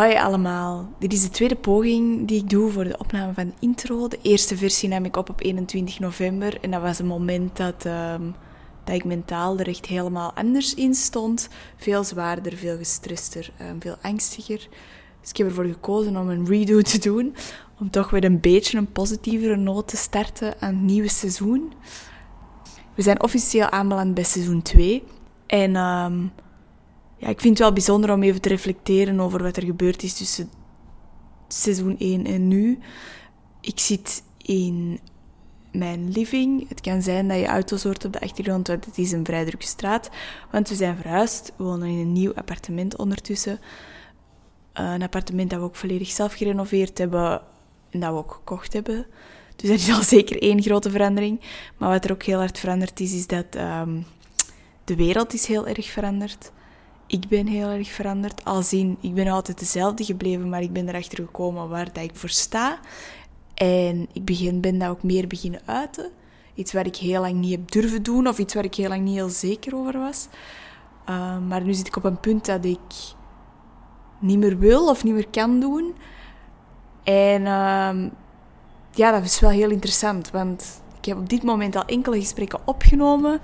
Hoi allemaal. Dit is de tweede poging die ik doe voor de opname van de intro. De eerste versie nam ik op op 21 november en dat was een moment dat, ehm, dat ik mentaal er echt helemaal anders in stond. Veel zwaarder, veel gestrester, um, veel angstiger. Dus ik heb ervoor gekozen om een redo te doen. Om toch weer een beetje een positievere noot te starten aan het nieuwe seizoen. We zijn officieel aanbeland bij seizoen 2. En ehm, ja, ik vind het wel bijzonder om even te reflecteren over wat er gebeurd is tussen seizoen 1 en nu. Ik zit in mijn living. Het kan zijn dat je auto's hoort op de achtergrond, want het is een vrij drukke straat. Want we zijn verhuisd. We wonen in een nieuw appartement ondertussen. Een appartement dat we ook volledig zelf gerenoveerd hebben en dat we ook gekocht hebben. Dus dat is al zeker één grote verandering. Maar wat er ook heel hard veranderd is, is dat um, de wereld is heel erg veranderd. Ik ben heel erg veranderd. Al zien, ik ben altijd dezelfde gebleven, maar ik ben erachter gekomen waar dat ik voor sta. En ik begin, ben dat ook meer beginnen uiten. Iets waar ik heel lang niet heb durven doen, of iets waar ik heel lang niet heel zeker over was. Uh, maar nu zit ik op een punt dat ik niet meer wil of niet meer kan doen. En uh, ja, dat is wel heel interessant, want ik heb op dit moment al enkele gesprekken opgenomen.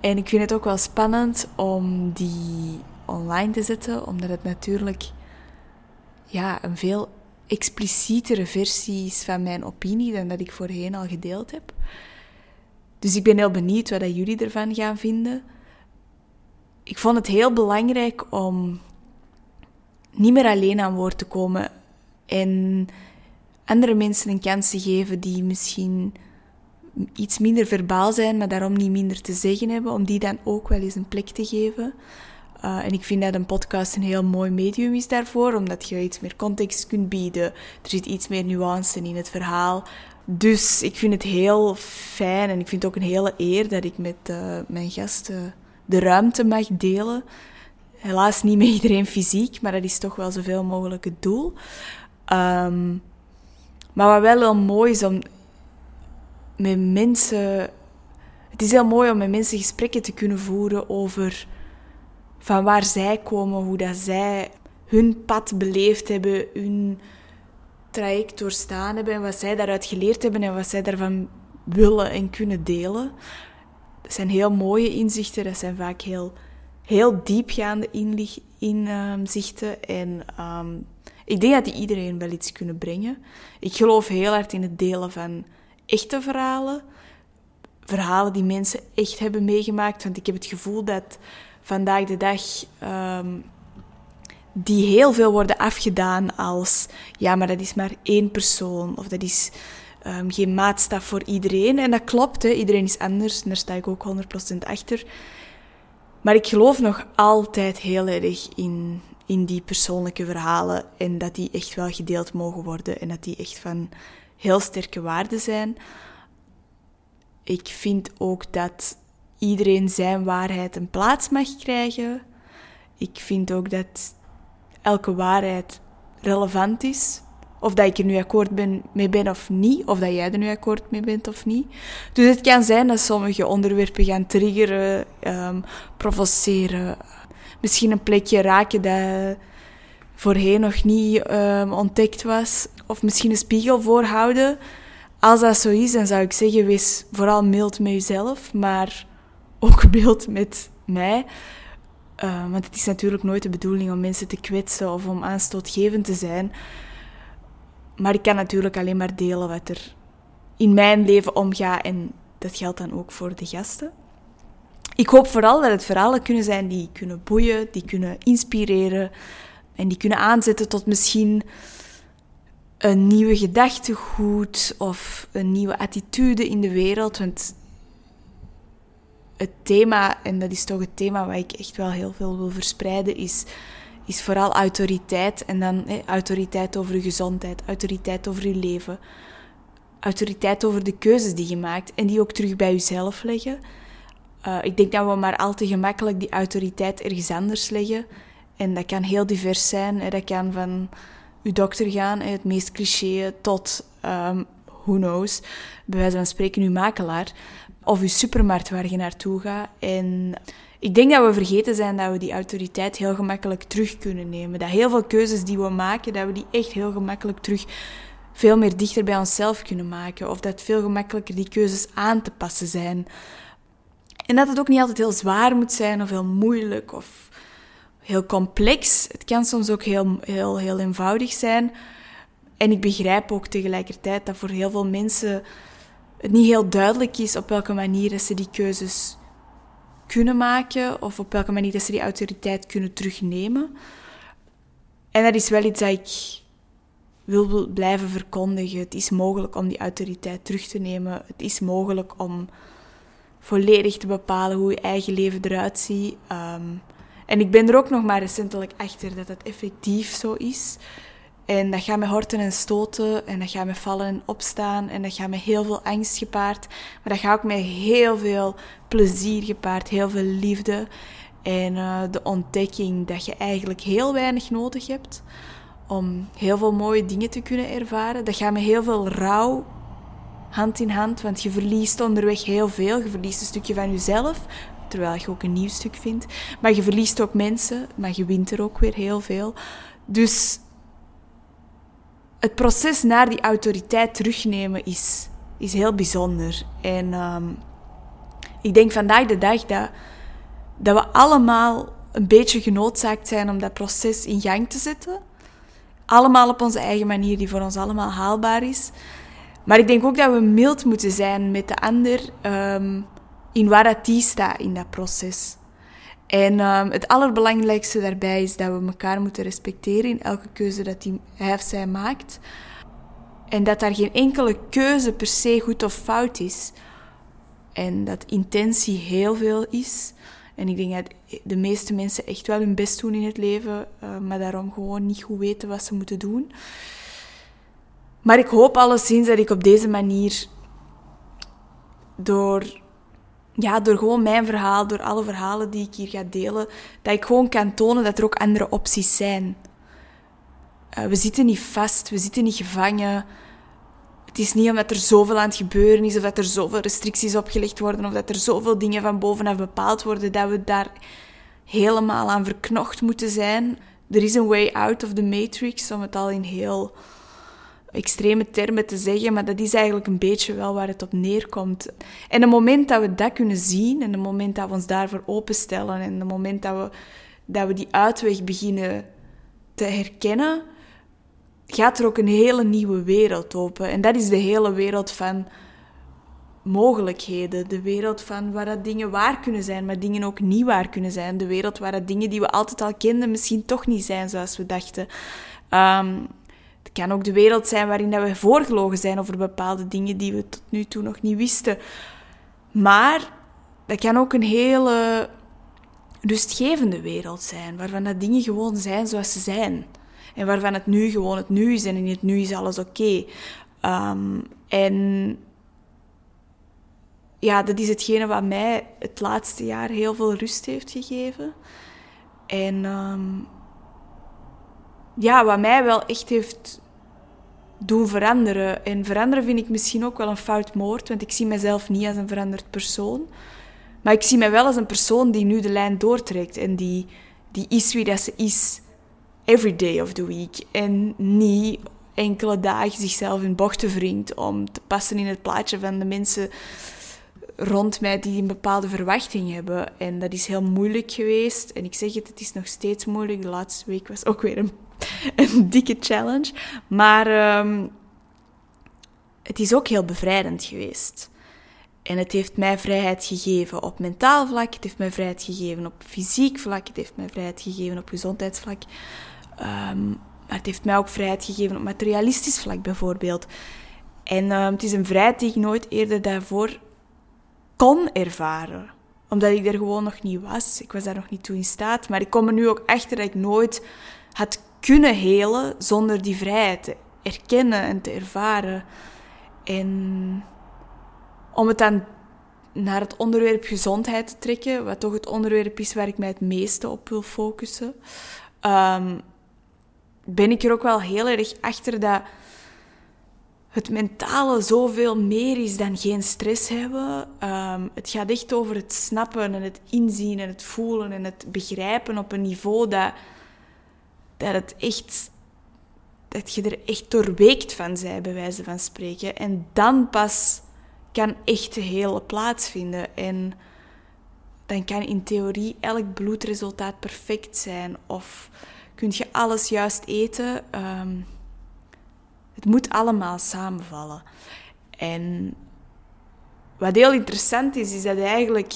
En ik vind het ook wel spannend om die online te zetten, omdat het natuurlijk ja, een veel explicietere versie is van mijn opinie dan dat ik voorheen al gedeeld heb. Dus ik ben heel benieuwd wat jullie ervan gaan vinden. Ik vond het heel belangrijk om niet meer alleen aan woord te komen en andere mensen een kans te geven die misschien iets minder verbaal zijn, maar daarom niet minder te zeggen hebben, om die dan ook wel eens een plek te geven. Uh, en ik vind dat een podcast een heel mooi medium is daarvoor, omdat je iets meer context kunt bieden. Er zit iets meer nuance in het verhaal. Dus ik vind het heel fijn en ik vind het ook een hele eer dat ik met uh, mijn gasten de ruimte mag delen. Helaas niet met iedereen fysiek, maar dat is toch wel zoveel mogelijk het doel. Um, maar wat wel heel mooi is om met mensen. Het is heel mooi om met mensen gesprekken te kunnen voeren over van waar zij komen, hoe dat zij hun pad beleefd hebben, hun traject doorstaan hebben en wat zij daaruit geleerd hebben en wat zij daarvan willen en kunnen delen. Dat zijn heel mooie inzichten, dat zijn vaak heel, heel diepgaande inzichten en um, ik denk dat die iedereen wel iets kunnen brengen. Ik geloof heel hard in het delen van echte verhalen. Verhalen die mensen echt hebben meegemaakt. Want ik heb het gevoel dat vandaag de dag um, die heel veel worden afgedaan als ja, maar dat is maar één persoon of dat is um, geen maatstaf voor iedereen. En dat klopt, hè. iedereen is anders en daar sta ik ook 100% achter. Maar ik geloof nog altijd heel erg in, in die persoonlijke verhalen en dat die echt wel gedeeld mogen worden en dat die echt van heel sterke waarde zijn. Ik vind ook dat iedereen zijn waarheid een plaats mag krijgen. Ik vind ook dat elke waarheid relevant is. Of dat ik er nu akkoord ben, mee ben of niet, of dat jij er nu akkoord mee bent of niet. Dus het kan zijn dat sommige onderwerpen gaan triggeren, um, provoceren, misschien een plekje raken dat voorheen nog niet um, ontdekt was. Of misschien een spiegel voorhouden. Als dat zo is, dan zou ik zeggen, wees vooral mild met jezelf, maar ook mild met mij. Uh, want het is natuurlijk nooit de bedoeling om mensen te kwetsen of om aanstootgevend te zijn. Maar ik kan natuurlijk alleen maar delen wat er in mijn leven omgaat en dat geldt dan ook voor de gasten. Ik hoop vooral dat het verhalen kunnen zijn die kunnen boeien, die kunnen inspireren en die kunnen aanzetten tot misschien een nieuwe gedachtegoed of een nieuwe attitude in de wereld. Want het thema, en dat is toch het thema waar ik echt wel heel veel wil verspreiden, is, is vooral autoriteit. En dan autoriteit over je gezondheid, autoriteit over je leven, autoriteit over de keuzes die je maakt en die ook terug bij jezelf leggen. Uh, ik denk dat we maar al te gemakkelijk die autoriteit ergens anders leggen. En dat kan heel divers zijn. Dat kan van uw dokter gaan, het meest cliché, tot, um, who knows, bij wijze van spreken uw makelaar. Of je supermarkt waar je naartoe gaat. En ik denk dat we vergeten zijn dat we die autoriteit heel gemakkelijk terug kunnen nemen. Dat heel veel keuzes die we maken, dat we die echt heel gemakkelijk terug veel meer dichter bij onszelf kunnen maken. Of dat veel gemakkelijker die keuzes aan te passen zijn. En dat het ook niet altijd heel zwaar moet zijn of heel moeilijk of heel complex. Het kan soms ook heel, heel, heel eenvoudig zijn. En ik begrijp ook tegelijkertijd dat voor heel veel mensen het niet heel duidelijk is op welke manier ze die keuzes kunnen maken of op welke manier ze die autoriteit kunnen terugnemen. En dat is wel iets dat ik wil blijven verkondigen. Het is mogelijk om die autoriteit terug te nemen. Het is mogelijk om volledig te bepalen hoe je eigen leven eruit ziet. Ehm, en ik ben er ook nog maar recentelijk achter dat dat effectief zo is. En dat gaat met horten en stoten en dat gaat met vallen en opstaan en dat gaat met heel veel angst gepaard. Maar dat gaat ook met heel veel plezier gepaard, heel veel liefde en uh, de ontdekking dat je eigenlijk heel weinig nodig hebt om heel veel mooie dingen te kunnen ervaren. Dat gaat met heel veel rouw hand in hand, want je verliest onderweg heel veel. Je verliest een stukje van jezelf, terwijl je ook een nieuw stuk vindt. Maar je verliest ook mensen, maar je wint er ook weer heel veel. Dus het proces naar die autoriteit terugnemen is, is heel bijzonder. En um, ik denk vandaag de dag dat, dat we allemaal een beetje genoodzaakt zijn om dat proces in gang te zetten. Allemaal op onze eigen manier, die voor ons allemaal haalbaar is. Maar ik denk ook dat we mild moeten zijn met de ander um, in waar dat die staat in dat proces. En um, het allerbelangrijkste daarbij is dat we elkaar moeten respecteren in elke keuze dat die, hij of zij maakt. En dat daar geen enkele keuze per se goed of fout is. En dat intentie heel veel is. En ik denk dat de meeste mensen echt wel hun best doen in het leven, uh, maar daarom gewoon niet goed weten wat ze moeten doen. Maar ik hoop alleszins dat ik op deze manier, door ja, door gewoon mijn verhaal, door alle verhalen die ik hier ga delen, dat ik gewoon kan tonen dat er ook andere opties zijn. Uh, we zitten niet vast, we zitten niet gevangen. Het is niet omdat er zoveel aan het gebeuren is, of dat er zoveel restricties opgelegd worden, of dat er zoveel dingen van bovenaf bepaald worden, dat we daar helemaal aan verknocht moeten zijn. Er is een way out of the matrix, om het al in heel extreme termen te zeggen, maar dat is eigenlijk een beetje wel waar het op neerkomt. En het moment dat we dat kunnen zien, en het moment dat we ons daarvoor openstellen, en het moment dat we, dat we die uitweg beginnen te herkennen, gaat er ook een hele nieuwe wereld open. En dat is de hele wereld van mogelijkheden. De wereld van waar dat dingen waar kunnen zijn, maar dingen ook niet waar kunnen zijn. De wereld waar dat dingen die we altijd al kenden misschien toch niet zijn zoals we dachten. Um, het kan ook de wereld zijn waarin dat we voorgelogen zijn over bepaalde dingen die we tot nu toe nog niet wisten. Maar dat kan ook een hele rustgevende wereld zijn, waarvan dat dingen gewoon zijn zoals ze zijn. En waarvan het nu gewoon het nu is en in het nu is alles oké. Ehm, en ja, dat is hetgene wat mij het laatste jaar heel veel rust heeft gegeven. En ehm, ja, wat mij wel echt heeft doen veranderen. En veranderen vind ik misschien ook wel een fout moord, want ik zie mezelf niet als een veranderd persoon. Maar ik zie mij wel als een persoon die nu de lijn doortrekt en die, die is wie dat ze is, every day of the week. En niet enkele dagen zichzelf in bochten wringt om te passen in het plaatje van de mensen rond mij die een bepaalde verwachting hebben. En dat is heel moeilijk geweest. En ik zeg het, het is nog steeds moeilijk. De laatste week was ook weer een een dikke challenge. Maar um, het is ook heel bevrijdend geweest. En het heeft mij vrijheid gegeven op mentaal vlak, het heeft mij vrijheid gegeven op fysiek vlak, het heeft mij vrijheid gegeven op gezondheidsvlak. Um, maar het heeft mij ook vrijheid gegeven op materialistisch vlak bijvoorbeeld. En um, het is een vrijheid die ik nooit eerder daarvoor kon ervaren. Omdat ik er gewoon nog niet was. Ik was daar nog niet toe in staat. Maar ik kom er nu ook achter dat ik nooit had kunnen helen zonder die vrijheid te erkennen en te ervaren. En om het dan naar het onderwerp gezondheid te trekken, wat toch het onderwerp is waar ik mij het meeste op wil focussen, um, ben ik er ook wel heel erg achter dat het mentale zoveel meer is dan geen stress hebben. Ehm, het gaat echt over het snappen en het inzien en het voelen en het begrijpen op een niveau dat, dat het echt dat je er echt doorweekt van zij, bij wijze van spreken. En dan pas kan echt de hele plaatsvinden. En dan kan in theorie elk bloedresultaat perfect zijn. Of kun je alles juist eten. Ehm, het moet allemaal samenvallen. En wat heel interessant is, is dat eigenlijk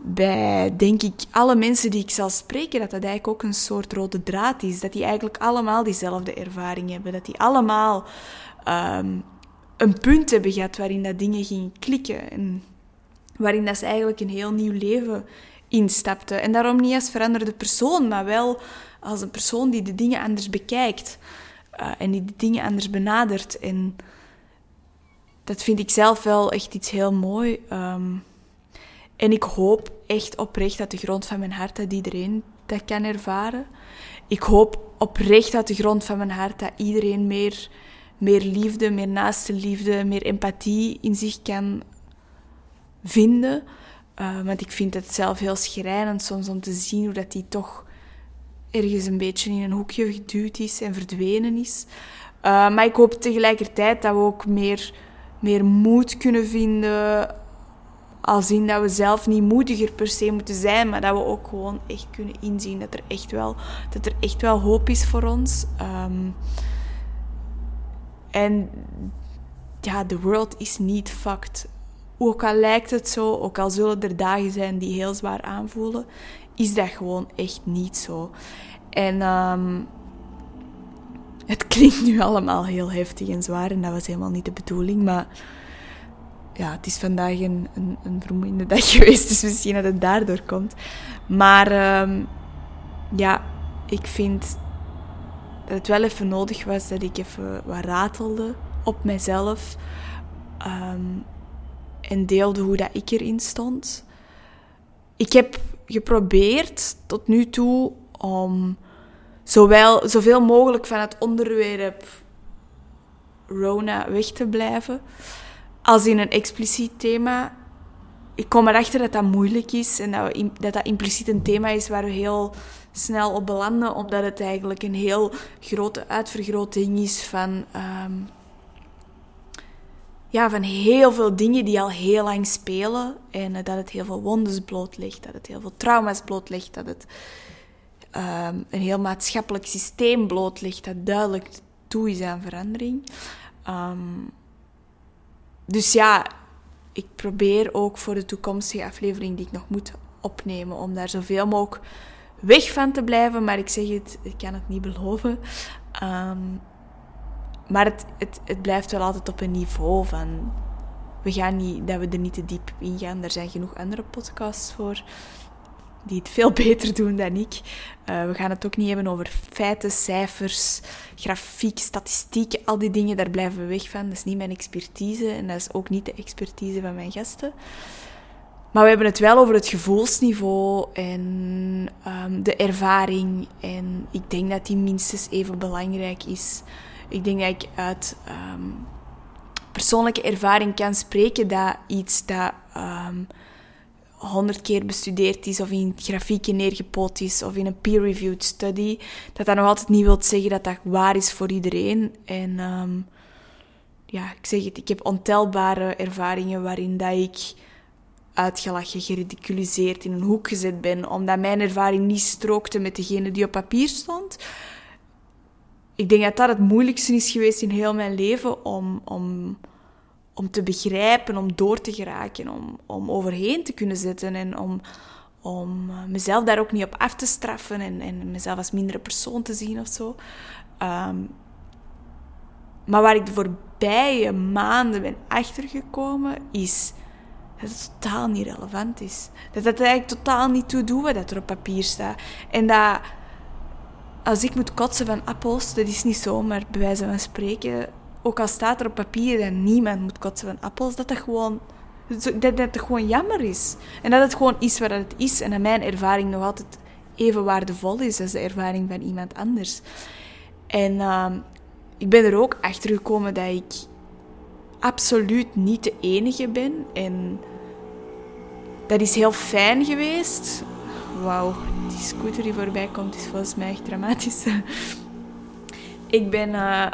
bij, denk ik, alle mensen die ik zal spreken, dat dat eigenlijk ook een soort rode draad is. Dat die eigenlijk allemaal diezelfde ervaring hebben. Dat die allemaal ehm, een punt hebben gehad waarin dat dingen gingen klikken. En waarin dat ze eigenlijk een heel nieuw leven instapten. En daarom niet als veranderde persoon, maar wel als een persoon die de dingen anders bekijkt. Uh, en die de dingen anders benadert. En dat vind ik zelf wel echt iets heel mooi. Um, en ik hoop echt oprecht uit de grond van mijn hart dat iedereen dat kan ervaren. Ik hoop oprecht uit de grond van mijn hart dat iedereen meer, meer liefde, meer naaste liefde, meer empathie in zich kan vinden. Uh, want ik vind het zelf heel schrijnend soms om te zien hoe dat die toch ergens een beetje in een hoekje geduwd is en verdwenen is. Uh, maar ik hoop tegelijkertijd dat we ook meer, meer moed kunnen vinden al zien dat we zelf niet moediger per se moeten zijn, maar dat we ook gewoon echt kunnen inzien dat er echt wel, dat er echt wel hoop is voor ons. Ehm, en ja, the world is niet fucked. Ook al lijkt het zo, ook al zullen er dagen zijn die heel zwaar aanvoelen, is dat gewoon echt niet zo. En ehm, het klinkt nu allemaal heel heftig en zwaar en dat was helemaal niet de bedoeling, maar ja, het is vandaag een, een, een vermoeiende dag geweest, dus misschien dat het daardoor komt. Maar ehm, ja, ik vind dat het wel even nodig was dat ik even wat ratelde op mezelf. Ehm, en deelde hoe dat ik erin stond. Ik heb geprobeerd tot nu toe om zowel, zoveel mogelijk van het onderwerp Rona weg te blijven als in een expliciet thema. Ik kom erachter dat dat moeilijk is en dat, dat impliciet een thema is waar we heel snel op belanden, omdat het eigenlijk een heel grote uitvergroting is van, ehm, ja, van heel veel dingen die al heel lang spelen. En dat het heel veel wondes blootlegt, dat het heel veel trauma's blootlegt, dat het ehm, een heel maatschappelijk systeem blootlegt dat duidelijk toe is aan verandering. Um, dus ja, ik probeer ook voor de toekomstige aflevering die ik nog moet opnemen, om daar zoveel mogelijk weg van te blijven. Maar ik zeg het, ik kan het niet beloven. Ehm, maar het, het, het blijft wel altijd op een niveau van. We gaan niet, dat we er niet te diep in gaan. Er zijn genoeg andere podcasts voor die het veel beter doen dan ik. Uh, we gaan het ook niet hebben over feiten, cijfers, grafiek, statistieken, al die dingen, daar blijven we weg van. Dat is niet mijn expertise en dat is ook niet de expertise van mijn gasten. Maar we hebben het wel over het gevoelsniveau en um, de ervaring. En ik denk dat die minstens even belangrijk is. Ik denk dat ik uit um, persoonlijke ervaring kan spreken dat iets dat um, honderd keer bestudeerd is of in grafieken neergepoot is of in een peer-reviewed study, dat dat nog altijd niet wil zeggen dat dat waar is voor iedereen. En ehm, ja, ik zeg het, ik heb ontelbare ervaringen waarin dat ik uitgelachen, geridiculiseerd, in een hoek gezet ben, omdat mijn ervaring niet strookte met degene die op papier stond. Ik denk dat dat het moeilijkste is geweest in heel mijn leven om, om om te begrijpen, om door te geraken, om, om overheen te kunnen zetten en om, om eh, mezelf daar ook niet op af te straffen en, en mezelf als mindere persoon te zien of zo. Ehm, maar waar ik de voorbije maanden ben achtergekomen, is dat het totaal niet relevant is. Dat het eigenlijk totaal niet toe doet wat er op papier staat. En dat als ik moet kotsen van appels, dat is niet zo, maar bij wijze van spreken, ook al staat er op papier dat niemand moet kotsen van appels, dat dat gewoon, dat, dat gewoon jammer is. En dat het gewoon is wat het is. En dat mijn ervaring nog altijd even waardevol is als de ervaring van iemand anders. En uh, ik ben er ook achter gekomen dat ik absoluut niet de enige ben. En dat is heel fijn geweest. Wauw, die scooter die voorbij komt is volgens mij echt dramatisch. ik ben uh,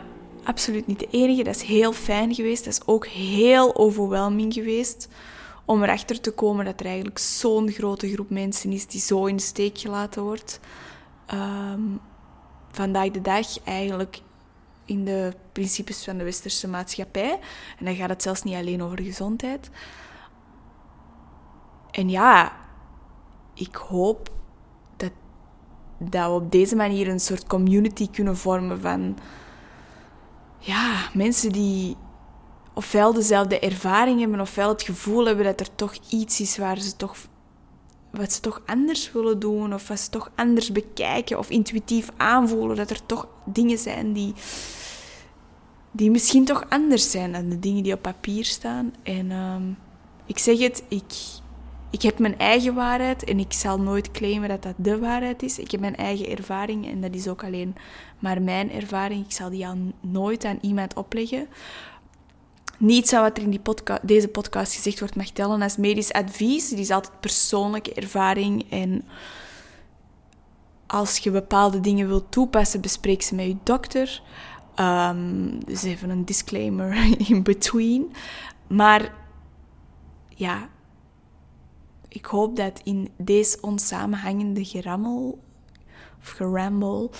absoluut niet de enige. Dat is heel fijn geweest. Dat is ook heel overwhelming geweest. Om erachter te komen dat er eigenlijk zo'n grote groep mensen is die zo in de steek gelaten wordt. Um, vandaag de dag eigenlijk in de principes van de westerse maatschappij. En dan gaat het zelfs niet alleen over gezondheid. En ja, ik hoop dat, dat we op deze manier een soort community kunnen vormen van ja, mensen die ofwel dezelfde ervaring hebben, ofwel het gevoel hebben dat er toch iets is waar ze toch wat ze toch anders willen doen, of wat ze toch anders bekijken, of intuïtief aanvoelen dat er toch dingen zijn die, die misschien toch anders zijn dan de dingen die op papier staan. En ehm, ik zeg het, ik, ik heb mijn eigen waarheid en ik zal nooit claimen dat dat de waarheid is. Ik heb mijn eigen ervaring en dat is ook alleen maar mijn ervaring. Ik zal die aan nooit aan iemand opleggen. Niets aan wat er in die deze podcast gezegd wordt mag tellen als medisch advies. Die is altijd persoonlijke ervaring en als je bepaalde dingen wilt toepassen, bespreek ze met je dokter. Um, dus even een disclaimer in between. Maar ja, ik hoop dat in deze onsamenhangende gerammel of geramble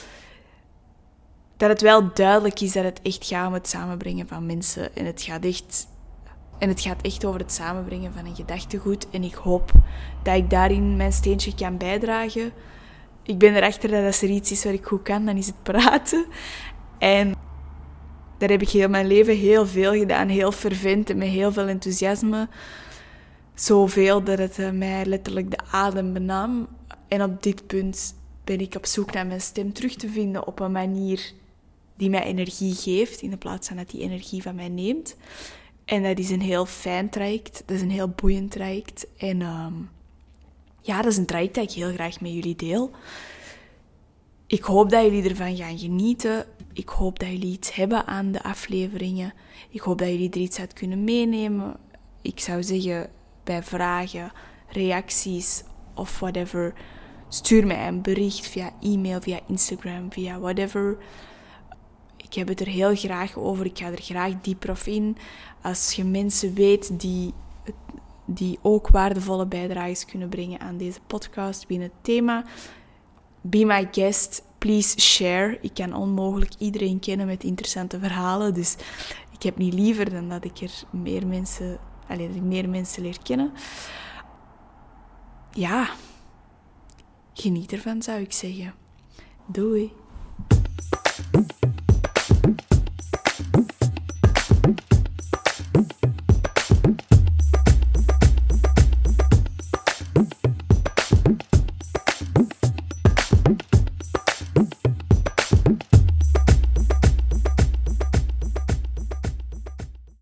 dat het wel duidelijk is dat het echt gaat om het samenbrengen van mensen. En het gaat echt, en het gaat echt over het samenbrengen van een gedachtegoed. En ik hoop dat ik daarin mijn steentje kan bijdragen. Ik ben erachter dat als er iets is wat ik goed kan, dan is het praten. En daar heb ik heel mijn leven heel veel gedaan. Heel vervent en met heel veel enthousiasme. Zoveel dat het eh, mij letterlijk de adem benam. En op dit punt ben ik op zoek naar mijn stem terug te vinden op een manier die mij energie geeft, in plaats van dat die energie van mij neemt. En dat is een heel fijn traject, dat is een heel boeiend traject. En ehm, ja, dat is een traject dat ik heel graag met jullie deel. Ik hoop dat jullie ervan gaan genieten. Ik hoop dat jullie iets hebben aan de afleveringen. Ik hoop dat jullie er iets uit kunnen meenemen. Ik zou zeggen, bij vragen, reacties of whatever, stuur mij een bericht via e-mail, via Instagram, via whatever. Ik heb het er heel graag over. Ik ga er graag dieper op in. Als je mensen weet die, die ook waardevolle bijdrages kunnen brengen aan deze podcast binnen het thema, be my guest. Please share. Ik kan onmogelijk iedereen kennen met interessante verhalen. Dus ik heb niet liever dan dat ik er meer mensen, alleen dat ik meer mensen leer kennen. Ja, geniet ervan zou ik zeggen. Doei.